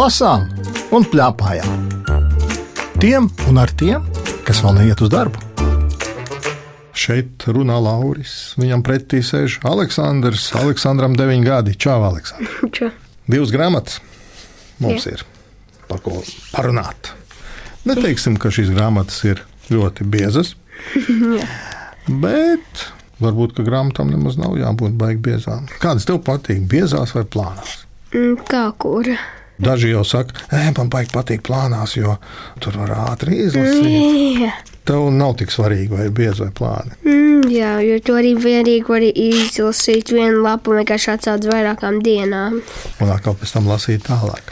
lasām un plēpājām. Tiem un ar tiem, kas vēl neiet uz darbu. Šeit runā Lauris. Viņam pretī sēž Aleksandrs. Aleksandram 9 gadi. Čau, Aleksandrs. Čau. Divas grāmatas mums Jā. ir par ko parunāt. Neteiksim, ka šīs grāmatas ir ļoti biezas. bet varbūt grāmatām nemaz nav jābūt baigti biezām. Kādas tev patīk, biezās vai plānās? Mm, Kā kura? Daži jau saka, e, man baigi patīk plānās, jo tur var ātri izlasīt. Jā. Tev nav tik svarīgi, vai ir biezi vai plāni. Mm, jā, jo to arī vienīgi var izlasīt vienu lapu vienkārši atcelt vairākām dienām. Un atkal pēc tam lasīt tālāk.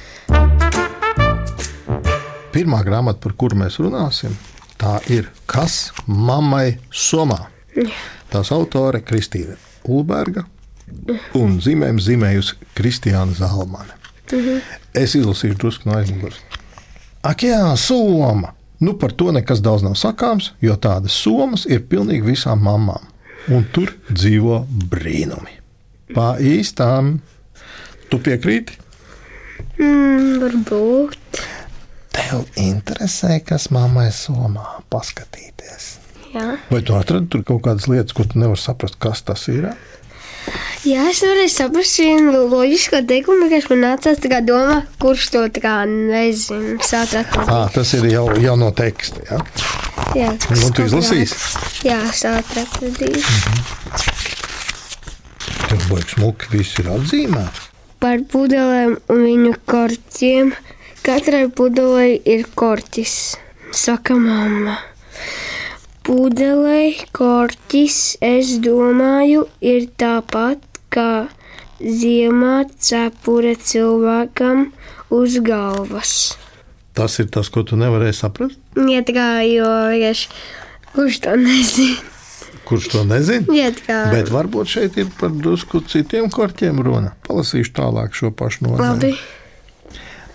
Pirmā grāmata, par kuru mēs runāsim, tā ir Kas mammai somā? Tās autore Kristīna Ulberga un zīmējusi Kristiāna Zalmane. Es izlasīšu drusku no aizmugures. Ak, jā, soma! Nu, par to nekas daudz nav sakāms, jo tādas somas ir pilnīgi visām mamām. Un tur dzīvo brīnumi. Pa īstām, tu piekrīti? Mm, varbūt. Tev interesē, kas mammai somā paskatīties. Jā. Vai tu atradi tur kaut kādas lietas, ko tu nevari saprast, kas tas ir? Jā, es varēju saprast vienu loģisku teikumu, kas man nācās tā kā doma, kurš to tā kā nezina. Sākt À, tas ir jau, jau no teksta. Ja? Jā, Nu, tu izlasīsi? Jā, sākt atradīt. Tur baigs smuki, viss ir atzīmēts. Par pudelēm un viņu korķiem. Katrai pudelei ir korķis, saka mamma. Pudelei korķis, es domāju, ir tāpat kā ziemā cepure cilvēkam uz galvas. Tas ir tas, ko tu nevarēji saprast. Ja tā kā, jo vienkārši kurš to nezina? Kurš to nezina? Ja tā kā, Bet varbūt šeit ir par drusku citiem korķiem runa. Palasīšu tālāk šo pašu nodaļu.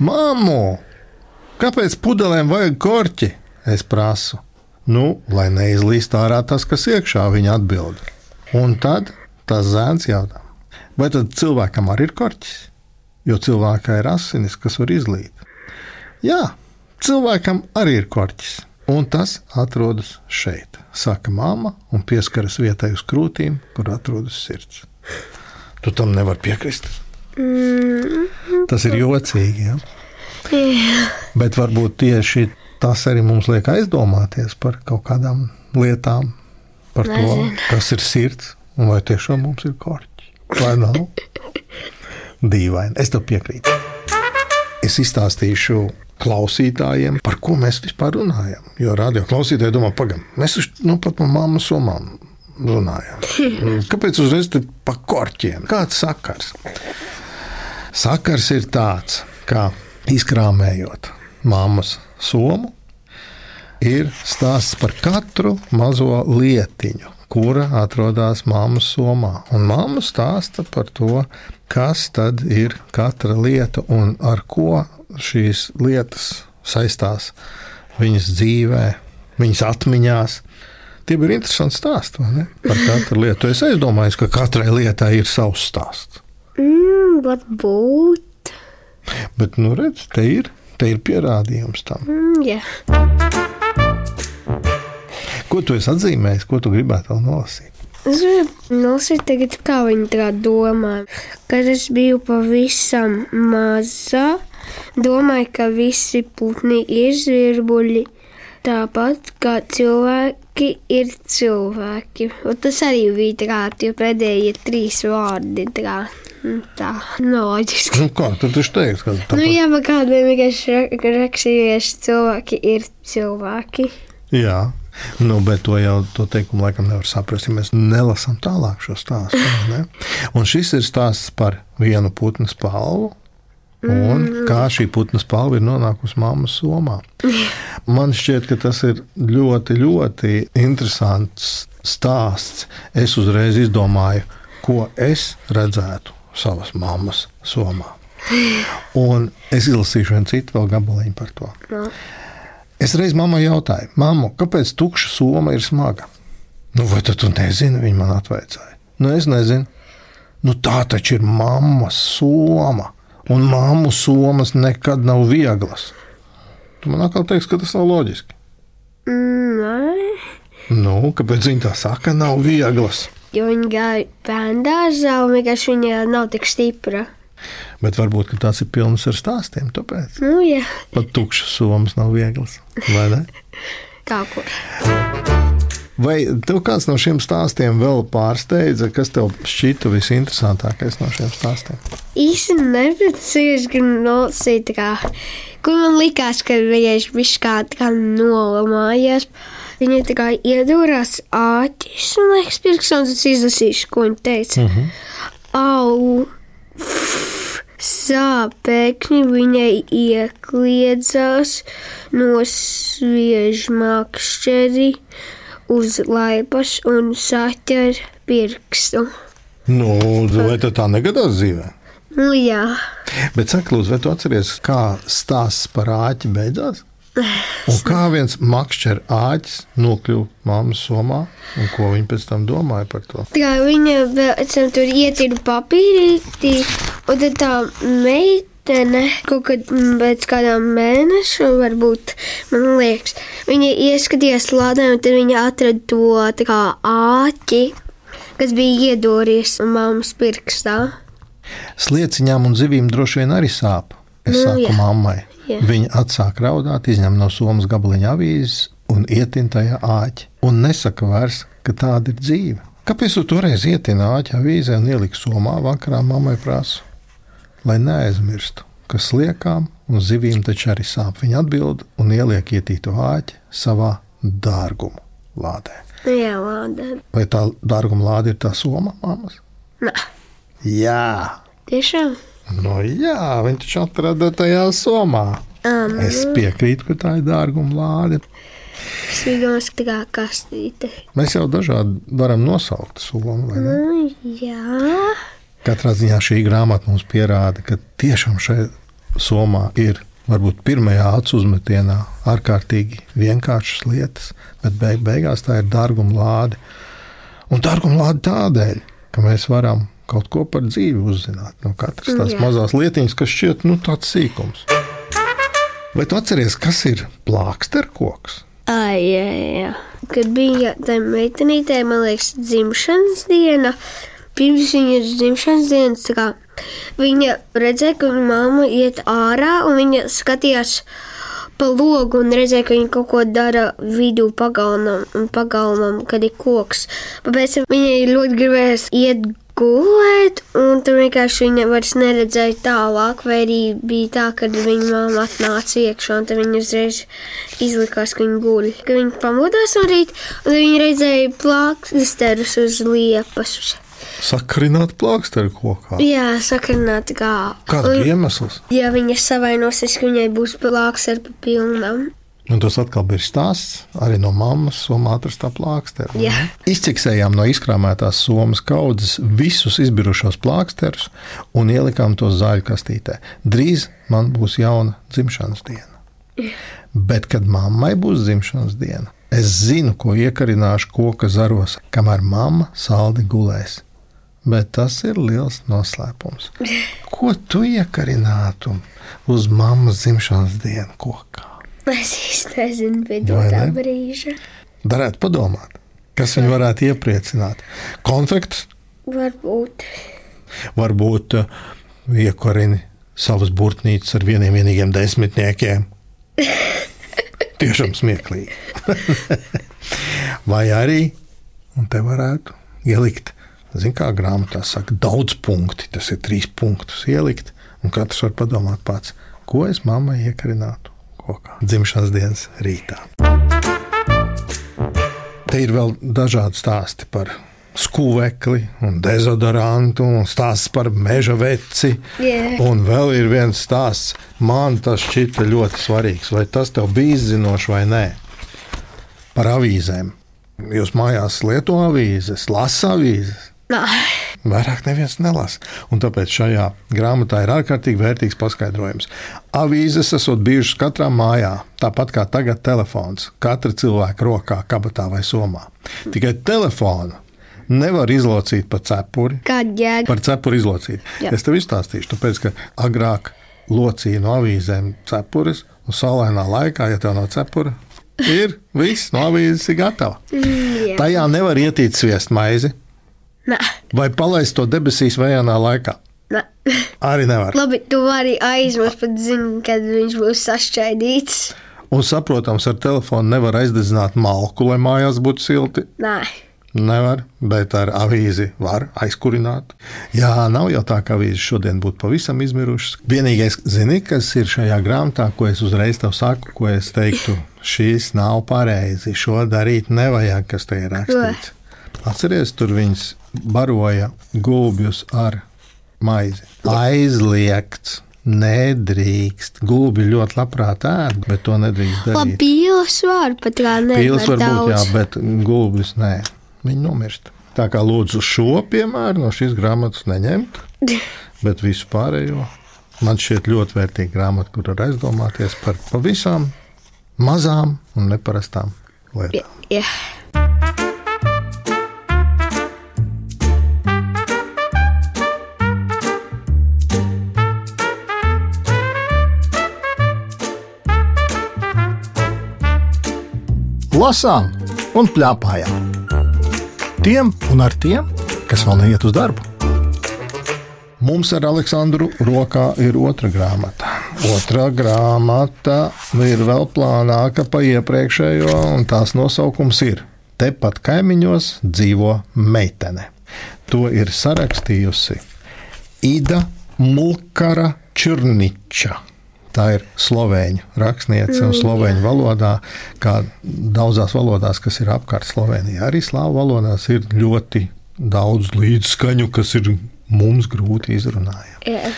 Māmu, kāpēc pudelēm vajag korķi? Es prasu. Nu, lai neizlīst ārā tas, kas iekšā, viņa atbild. Un tad tas zēns jautā, vai tad cilvēkam arī ir korķis? Jo cilvēkā ir asinis, kas var izlīt. Jā, cilvēkam arī ir korķis, un tas atrodas šeit, saka māma un pieskaras vietai uz krūtīm, kur atrodas sirds. Tu tam nevari piekrist. Mm, Tas ir jocīgi. Ja? jā. Bet varbūt tieši tas arī mums liek aizdomāties par kaut kādām lietām, par Nezinu. to, kas ir sirds un vai tiešām mums ir korķi. Vai nav? Dīvaini. Es tev piekrītu. Es izstāstīšu klausītājiem, par ko mēs vispār runājam. Jo radio klausītāji domā, pagaidi, mēs taču nu, pat par mammu somām runājam. Kāpēc uzreiz par korķiem? Kāds sakars? Sakars ir tāds, ka izkrāmējot mammas somu, ir stāsts par katru mazo lietiņu, kura atrodas mammas somā. Un mamma stāsta par to, kas tad ir katra lieta un ar ko šīs lietas saistās viņas dzīvē, viņas atmiņās. Tie bija interesanti stāsti par katru lietu. Es aizdomājos, ka katrai lietai ir savs stāsts. Mm, varbūt. Bet, nu, redz, te ir, te ir pierādījums tam. Mm, jā. Ko tu esi atzīmējis, ko tu gribētu vēl nolasīt? Es gribu nolasīt, tagad, kā viņi tā domā. Kad es biju pavisam maza, domāju, ka visi putni ir zvirbuļi. Tāpat kā cilvēki ir cilvēki. Un tas arī bija tā, jo pēdējie trīs vārdi tā, nu, tā loģiski. Nu, kā tu taču teiksi, ka tāpat... Nu, jā, bet kādiem vienkārši ra- rakstījies cilvēki ir cilvēki. Jā. Nu, bet to jau to teikumu laikam nevar saprast, ja mēs nelasām tālāk šo stāstu. ne? Un šis ir stāsts par vienu putnu spalvu. Un kā šī putna spalva ir nonākusi mammas somā. Man šķiet, ka tas ir ļoti, ļoti interesants stāsts. Es uzreiz izdomāju, ko es redzētu savas mammas somā. Un es izlasīšu vienu citu vēl gabaliņu par to. Nu. Es reiz mammai jautāju, mammu, kāpēc tukša soma ir smaga? Nu, vai tu nezini? Viņa man atvaicāja. Nu, es nezinu. Nu, tā taču ir mammas soma. Un māmu somas nekad nav vieglas. Tu man atkal teiksi, ka tas nav loģiski. Nē, Nu, kāpēc viņi tā saka, nav vieglas? Jo viņa gāja bērngārzā un vienkārši viņa nav tik stipra. Bet varbūt tās ir pilnas ar stāstiem. Tāpēc Nu, jā, pat tukšas somas nav vieglas. Vai ne? kā kur. Vai tev kāds no šiem stāstiem vēl pārsteidza, kas tev šķita visinteresantākais no šiem stāstiem? Īsti neprecīzi, ka nolasīt, kā, kur man likās, ka viņai viss kā, kā nolamājās. Viņa tā kā iedūrās āķis un liekas pirkstons, es izlasīšu, ko viņa teica. Mm -hmm. Au! Sāpēkņi viņai iekliedzās no sviežmakšķeri uz laipas un saķer pirkstu. Nu, vai tev tā negadās dzīvē? Nu jā. Bet, saka, lūdzu, vai tu atceries, kā stāsts par āķi beidzās? Un kā viens makšķer āķis nokļuva mammas somā, un ko viņa pēc tam domāja par to? Tā viņa tam tur ietīra papīrīti, un tad tā meitene kaut kad mm, pēc kādām mēnešiem, varbūt, man liekas, viņa ieskatījās lādē, un tad viņa atrada to tā kā āķi, kas bija iedories mammas pirkstā. Slieciņām un zivīm droši vien arī sāp. Es Nu, saku jā. mammai. Jā. Viņa atsāk raudāt, izņem no somas gabaliņa avīzes un ietin tajā āķi. Un nesaka vairs, ka tāda ir dzīve. Kāpēc tu toreiz ietini āķi avīzē un ieliki somā vakarā mammai prasu? Lai neaizmirstu, ka sliekām un zivīm taču arī sāp. Viņa atbild un ieliek ietīto āķi savā dārgumu lādē. Jā, lādē. Vai tā dārguma lāde ir tā soma, mammas? Nē, Jā, tiešām. Nu, jā, viņš taču atrada tajā somā. Um, Es piekrītu, ka tā ir dārguma lāde. tā kā kastīte. Mēs jau dažādi varam nosaukt somu. vai ne? Nu, jā. Katrā ziņā šī grāmata mums pierāda, ka tiešām šeit somā ir varbūt pirmajā acu uzmetienā ārkārtīgi vienkāršas lietas, bet beig beigās tā ir dārguma lāde. Un dārguma lāde tādēļ, ka mēs varam kaut ko par dzīvi uzzināt no katras tās Jā. mazās lietiņas, kas šķiet nu, tāds sīkums. Vai tu atceries, kas ir plāksterkoks? Ai, jā, jā. Kad bija tā meitenītē, man liekas, dzimšanas diena, pirms viņas dzimšanas dienas, kā viņa redzēja, ka viņa mamma iet ārā un viņa skatījās pa logu un redzēja, ka viņa kaut ko dara vidū pagalmam, un pagalmam, kad ir koks. Bet Pēc tam viņai ļoti gribējās iet gulēt, un tur vienkārši viņa vairs neredzēja tālāk, vai arī bija tā, ka viņa mamma atnāca iekšā, un viņa uzreiz izlikās, ka viņa guļ. Kad viņa pamodās no rīta, un viņa redzēja plāksterus uz liepas. Sakrināt plāksterkokā. Jā, sakarnāt kā. Kāds bija iemesls? Ja viņa savainosies, ka viņai būs plāks ar pilnām. Un tas atkal bija stāsts arī no mammas, somā atrastā plākstera. Jā. Izciksējām no izkrāmētās somas kaudzes visus izbirušos plāksterus un ielikām tos zāļu kastītē. Drīz man būs jauna dzimšanas diena. Bet, kad mammai būs dzimšanas diena, es zinu, ko iekarināšu koka zaros, kamēr mamma saldi gulēs. Bet tas ir liels noslēpums. Ko tu iekarinātu uz mammas dzimšanas dienu kokā? Es īsti nezinu, no Vai tā ne? brīža Darētu padomāt, kas viņu varētu iepriecināt. Konfekts varbūt. varbūt uh, iekorini savas burtnīcas ar vieniem vienīgiem desmitniekiem. Tiešām smieklīgi. Vai arī te varētu ielikt, zināmā kā grāmatā saka, daudz punktu. Tas ir trīs punktus ielikt, un katrs var padomāt pats, ko es mammai iekarinātu kokā dzimšanas dienas rītā. Te ir vēl dažādi stāsti par skūvekli, un dezodorantu, un stāsts par meža veci. Jā. Un vēl ir viens stāsts, man tas šķita ļoti svarīgs. Vai tas tev bija izzinoši vai nē? Par avīzēm. Jūs mājās lieto avīzes, lasa avīzes. Nā, Vairāk neviens nelasa. Un tāpēc šajā grāmatā ir ārkārtīgi vērtīgs paskaidrojums. Avīzes esot bijušas katrā mājā, tāpat kā tagad telefons, katra cilvēka rokā, kabatā vai somā. Tikai telefonu nevar izlocīt pa cepuri. Kāda jēga? Par cepuri izlocīt. Jā. Es tev izstāstīšu, tāpēc, ka agrāk locīja no avīzēm cepures, un saulainā laikā, ja tev nav cepura, ir viss, no avīzes ir gatava. Jā. Tajā nevar ietīt sviest maizi Nē, vai palaist to debesīs vējainā laikā. nē. Arī nevar. Labi, tu vari aizmirst, pat zini, kad viņš būs sašķaidīts. Un, saprotams, ar telefonu nevar aizdedzināt malku, lai mājās būtu silti. Nē, Nevar, bet ar avīzi var aizkurināt. Jā, nav jau tā, ka avīzes šodien būtu pavisam izmirušas. Vienīgais, zini, kas ir šajā grāmatā, ko es uzreiz tev saku, ko es teiktu, šīs nav pareizi. Šo darīt nevajag, kas te ir rakstīts. Atceries, tur viņas baroja gulbjus ar maizi. Aizliegts. Nedrīkst. Gulbi ļoti labprāt ēd, bet to nedrīkst darīt. labi, pīles var pat kā Pīles nevar var būt, jā, bet gulbis nē. Viņi nomirst. Tā kā lūdzu šo piemēru no šīs grāmatas neņemt, bet visu pārējo. Man šķiet ļoti vērtīga grāmata, kur var aizdomāties par pavisam mazām un neparastām lietām. Jā. Lasām un plēpājām. Tiem un ar tiem, kas vēl neiet uz darbu. Mums ar Aleksandru rokā ir otra grāmata. Otra grāmata ir vēl plānāka par iepriekšējo, un tās nosaukums ir Tepat kaimiņos dzīvo meitene. To ir sarakstījusi Ida Mulkara Čurniča. Tā ir slovēņu rakstniece un slovēņu valodā, kā daudzās valodās, kas ir apkārt Slovenijā. Arī slāvu valodās ir ļoti daudz līdzskaņu, kas ir mums grūti izrunājami. Jā.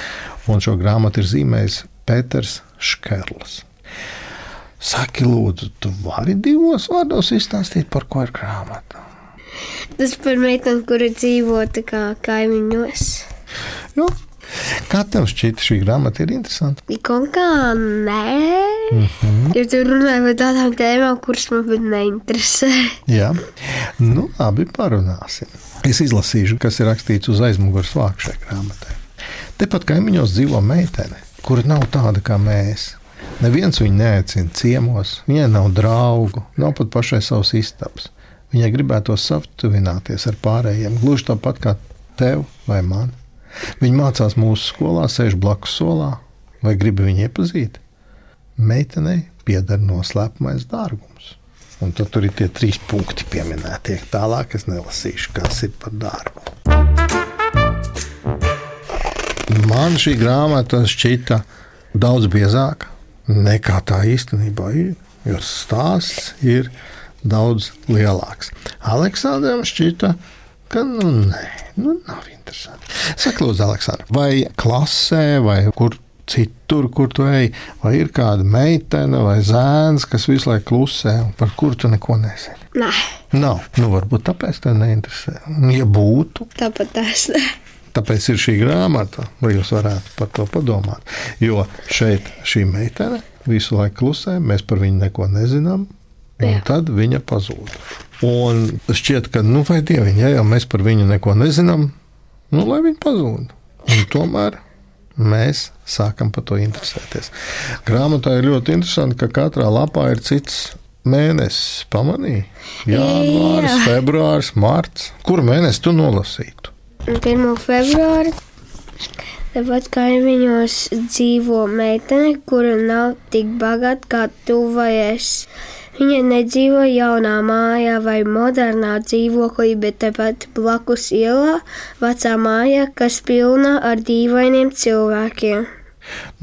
Un šo grāmatu ir zīmējis Pēters Škerls. Saki, lūdzu, tu vari divos vārdos izstāstīt, par ko ir grāmata? Tas par meiteni, kura dzīvo kaimiņos. Jo, kā tev šķiet, šī grāmata ir interesanta? Kaut kā nē, Mm -hmm. jo tur runāja par tādām tēmām, kuras man pat neinteresē. Jā, nu, labi, parunāsim. Es izlasīšu, kas ir rakstīts uz aizmugures vāka šai grāmatai. Tepat kaimiņos dzīvo meitene, kura nav tāda kā mēs. Neviens viņu neaicina ciemos, viņai nav draugu, nav pat pašai savas istabas. Viņai gribētos savtuvināties ar pārējiem, gluži tāpat kā tev vai man. Viņa mācās mūsu skolā, sēž blakus solā, vai gribi viņu iepazīt? Meitenei pieder noslēpamais dārgums. Un tad tur ir tie trīs punkti pieminēti. Tālāk es nelasīšu, kas ir par darbu. Man šī grāmata šķita daudz biezāka nekā tā īstenībā ir. Jo stāsts ir daudz lielāks. Aleksandram šķita, ka nu, nē, nu, nav interesanti. Saka, Lūdzu, Aleksandr, vai klasē, vai kur citur, kur tu ej, vai ir kāda meitene vai zēns, kas visu laiku klusē un par kuru tu neko nezini? Nē, Nav. Nu, varbūt tāpēc tev neinteresē. Ja būtu, tāpat tas tāpēc ir šī grāmata, lai jūs varētu par to padomāt. Jo šeit šī meitene visu laiku klusē, mēs par viņu neko nezinām. Un Jā. tad viņa pazūd. Un šķiet, ka, nu, vai dieviņ, ja jau mēs par viņu neko nezinām, nu, lai viņa pazūd. Un tomēr mēs sākam par to interesēties. Grāmatā ir ļoti interesanti, ka katrā lapā ir cits mēnesis. Pamanīji? Janvāris, Jā. februāris, marts. Kuru mēnesi tu nolasītu? 1. februāra. Tāpat kaimiņos dzīvo meitene, kura nav tik bagāta kā tu vai es. Viņa nedzīvo jaunā mājā vai modernā dzīvoklī, bet tepat blakus ielā, vecā mājā, kas pilna ar dīvainiem cilvēkiem.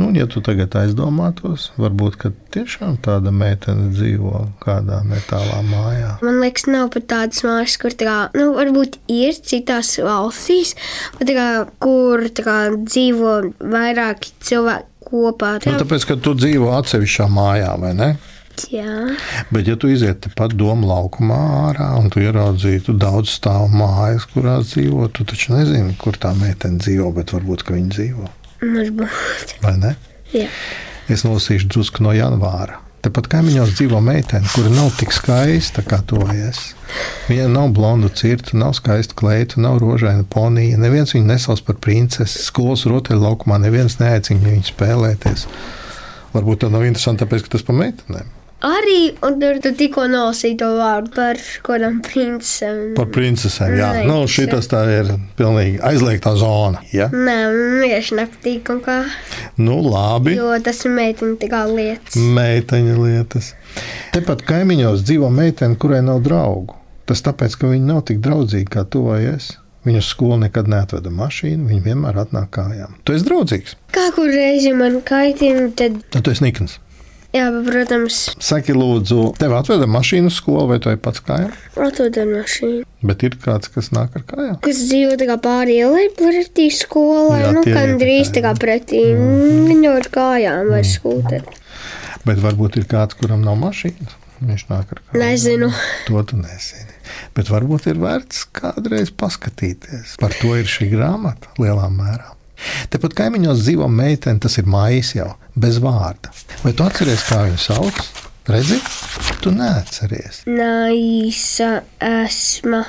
Nu, ja tu tagad aizdomātos, varbūt tiešām tāda meitene dzīvo kādā netālā mājā. Man liekas, nav pat tādas mājas, kur tā kā, nu, varbūt ir citās valstīs, bet tā kā, kur tā kā, dzīvo vairāki cilvēki kopā. Nu, tāpēc, ka tu dzīvo atsevišķā mājā, vai ne? Jā, Bet, ja tu iziet pat domu laukumā ārā un tu ieraudzītu daudz stāvu mājas, kurās dzīvo, tu taču nezini, kur tā meitene dzīvo, bet varbūt viņa dzīvo. varbūt. Vai ne? Jā. Es nolasīšu drusku no janvāra. Tepat kaimiņos dzīvo meitene, kura nav tik skaista kā tu vai es. Viņa nav blondu cirta, nav skaista kleita, nav rožaina ponija. Neviens viņu nesauc par princesi. Skolas rotaļlaukumā neviens neaicina viņu spēlēties. Varbūt tas nav interesanti, tāpēc, ka tas pa meitenēm. Arī, un tur tu tikko nolasīji to vārdu par kādām princesēm. Par princesēm, jā. Nē, Nu, tas šitas tā ir pilnīgi aizliegtā zona. Ja? Nē, man vienkārši nepatīk kaut kā, Nu, labi. jo tas ir meitene tā kā lietas. Meiteņa lietas. Tepat kaimiņos dzīvo meitene, kurai nav draugu. Tas tāpēc, ka viņa nav tik draudzīga kā tu vai es. Viņu uz skolu nekad neatveda mašīnu, viņa vienmēr atnāk kājām. Tu esi draudzīgs, Kā kur reizi man kaitina, tad, tad tu esi nikns. Jā, bet, protams, Saki, lūdzu, tev atveda mašīnu skolu vai tu ej pats kājām? atved ar mašīnu. Bet ir kāds, kas nāk ar kājām. Kas dzīvo tā kā pāri ielai pretī skolai, Jā, nu, ir drīz tā kā pretī. Viņa ar kājām vai skūteri. Bet varbūt ir kāds, kuram nav mašīnas. Viņš nāk ar kājām. Nezinu. To tu nezini. Bet varbūt ir vērts kādreiz paskatīties. Par to ir šī grāmata lielā mērā. Tepat kaimiņos dzīvo meitene, tas ir mājas jau, bez vārda. Vai tu atceries, kā viņu sauc? Redzi, tu neatceries. Naisa esma.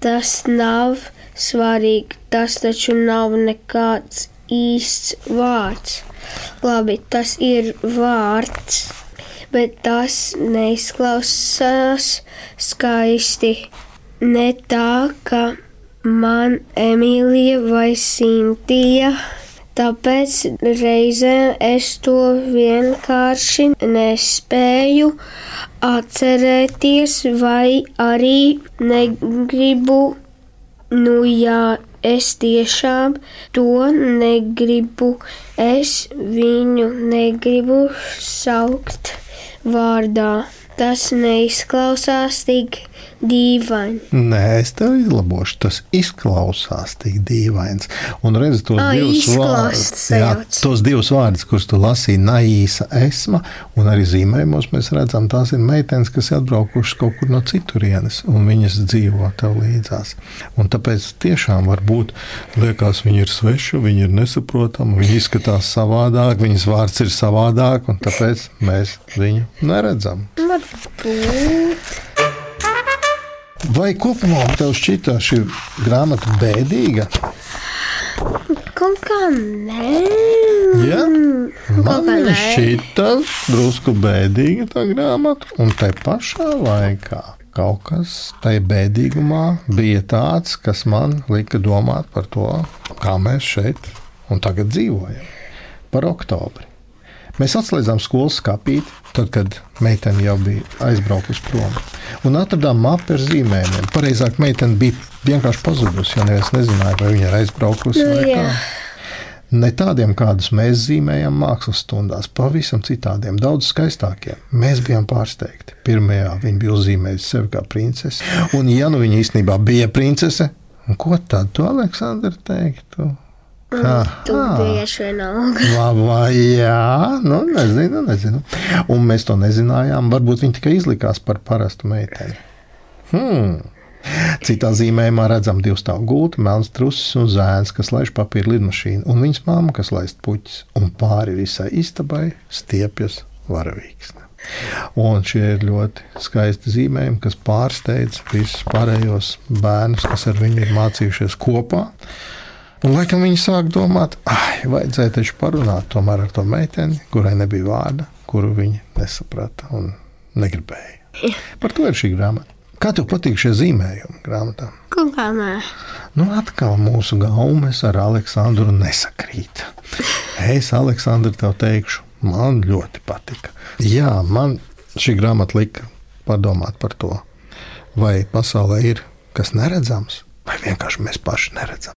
Tas nav svarīgi. Tas taču nav nekāds īsts vārds. Labi, tas ir vārds, bet tas neizklausās skaisti. Ne tā, ka man Emīlija vai Sintija. Tāpēc reizē es to vienkārši nespēju atcerēties, vai arī negribu. Nu, jā, es tiešām to negribu. Es viņu negribu saukt vārdā. Tas neizklausās tik dīvaini. Nē, es tev izlabošu. Tas izklausās tik dīvains. Un redz tos Ā, divus vārdus, jā, tos divus vārdus, kurus tu lasīji, naīsa esma, un arī zīmējumos mēs redzam, tās ir meitenes, kas ir atbraukušas kaut kur no citurienes, un viņas dzīvo tev līdzās. Un tāpēc tiešām var būt, liekas, viņi ir sveši, viņi ir nesaprotami, viņi izskatās savādāk, viņas vārds ir savādāk, un tāpēc mēs viņu neredzam. Varbūt. Vai kopumā tev šķita šī grāmata bēdīga? Kaut kā nē. Ja? Man nē. šķita drusku bēdīga tā grāmata, un te pašā laikā kaut kas tajā bēdīgumā bija tāds, kas man lika domāt par to, kā mēs šeit un tagad dzīvojam. Par oktobri. Mēs atslēdzām skolas skāpīti, tad, kad meitene jau bija aizbraukusi prom. Un atradām mapu ar zīmējumiem. Pareizāk, meitene bija vienkārši pazudusi, jo neviens nezināja, vai viņa ir aizbraukusi Nu, vai kā. Ne tādiem, kādus mēs zīmējam mākslas stundās, pavisam citādiem, daudz skaistākiem. Mēs bijām pārsteigti. Pirmajā viņa bija uzzīmējusi sevi kā princesi. Un, ja nu viņa īstenībā bija princese, un ko tad tu, Aleksandra, teiktu? Tu bieži vien aug. Vai, jā, nu, nezinu, nezinu. Un mēs to nezinājām. Varbūt viņa tikai izlikās par parastu meiteni. Hmm. Citā zīmējumā redzam divu stāvu gultu, melns trusis un zēns, kas laiž papīra lidmašīnu, un viņas mamma, kas laist puķis, un pāri visai istabai stiepjas varavīksne. Un šie ir ļoti skaisti zīmējumi, kas pārsteidz visus pārējos bērnus, kas ar viņu ir mācījušies kopā. Un laikam viņi sāk domāt, ah, vajadzēja taču parunāt tomēr ar to meiteni, kurai nebija vārda, kuru viņi nesaprata un negribēja. Par to ir šī grāmata. Kā tev patīk šie zīmējumi grāmatā? Kā nē. Nu, atkal mūsu gaumes ar Aleksandru nesakrīt. Es, Aleksandra, tev teikšu, man ļoti patika. Jā, man šī grāmata lika padomāt par to, vai pasaulē ir kas neredzams, vai vienkārši mēs paši neredzam.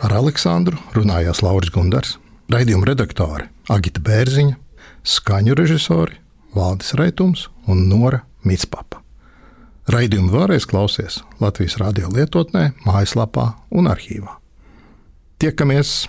Ar Aleksandru runājās Lauris Gundars, raidījuma redaktore Agita Bērziņa, skaņu režisori Valdis Raitums un Nora Mitspapa. Raidījumu vēlreiz klausies Latvijas radio lietotnē, mājaslapā un arhīvā. Tiekamies!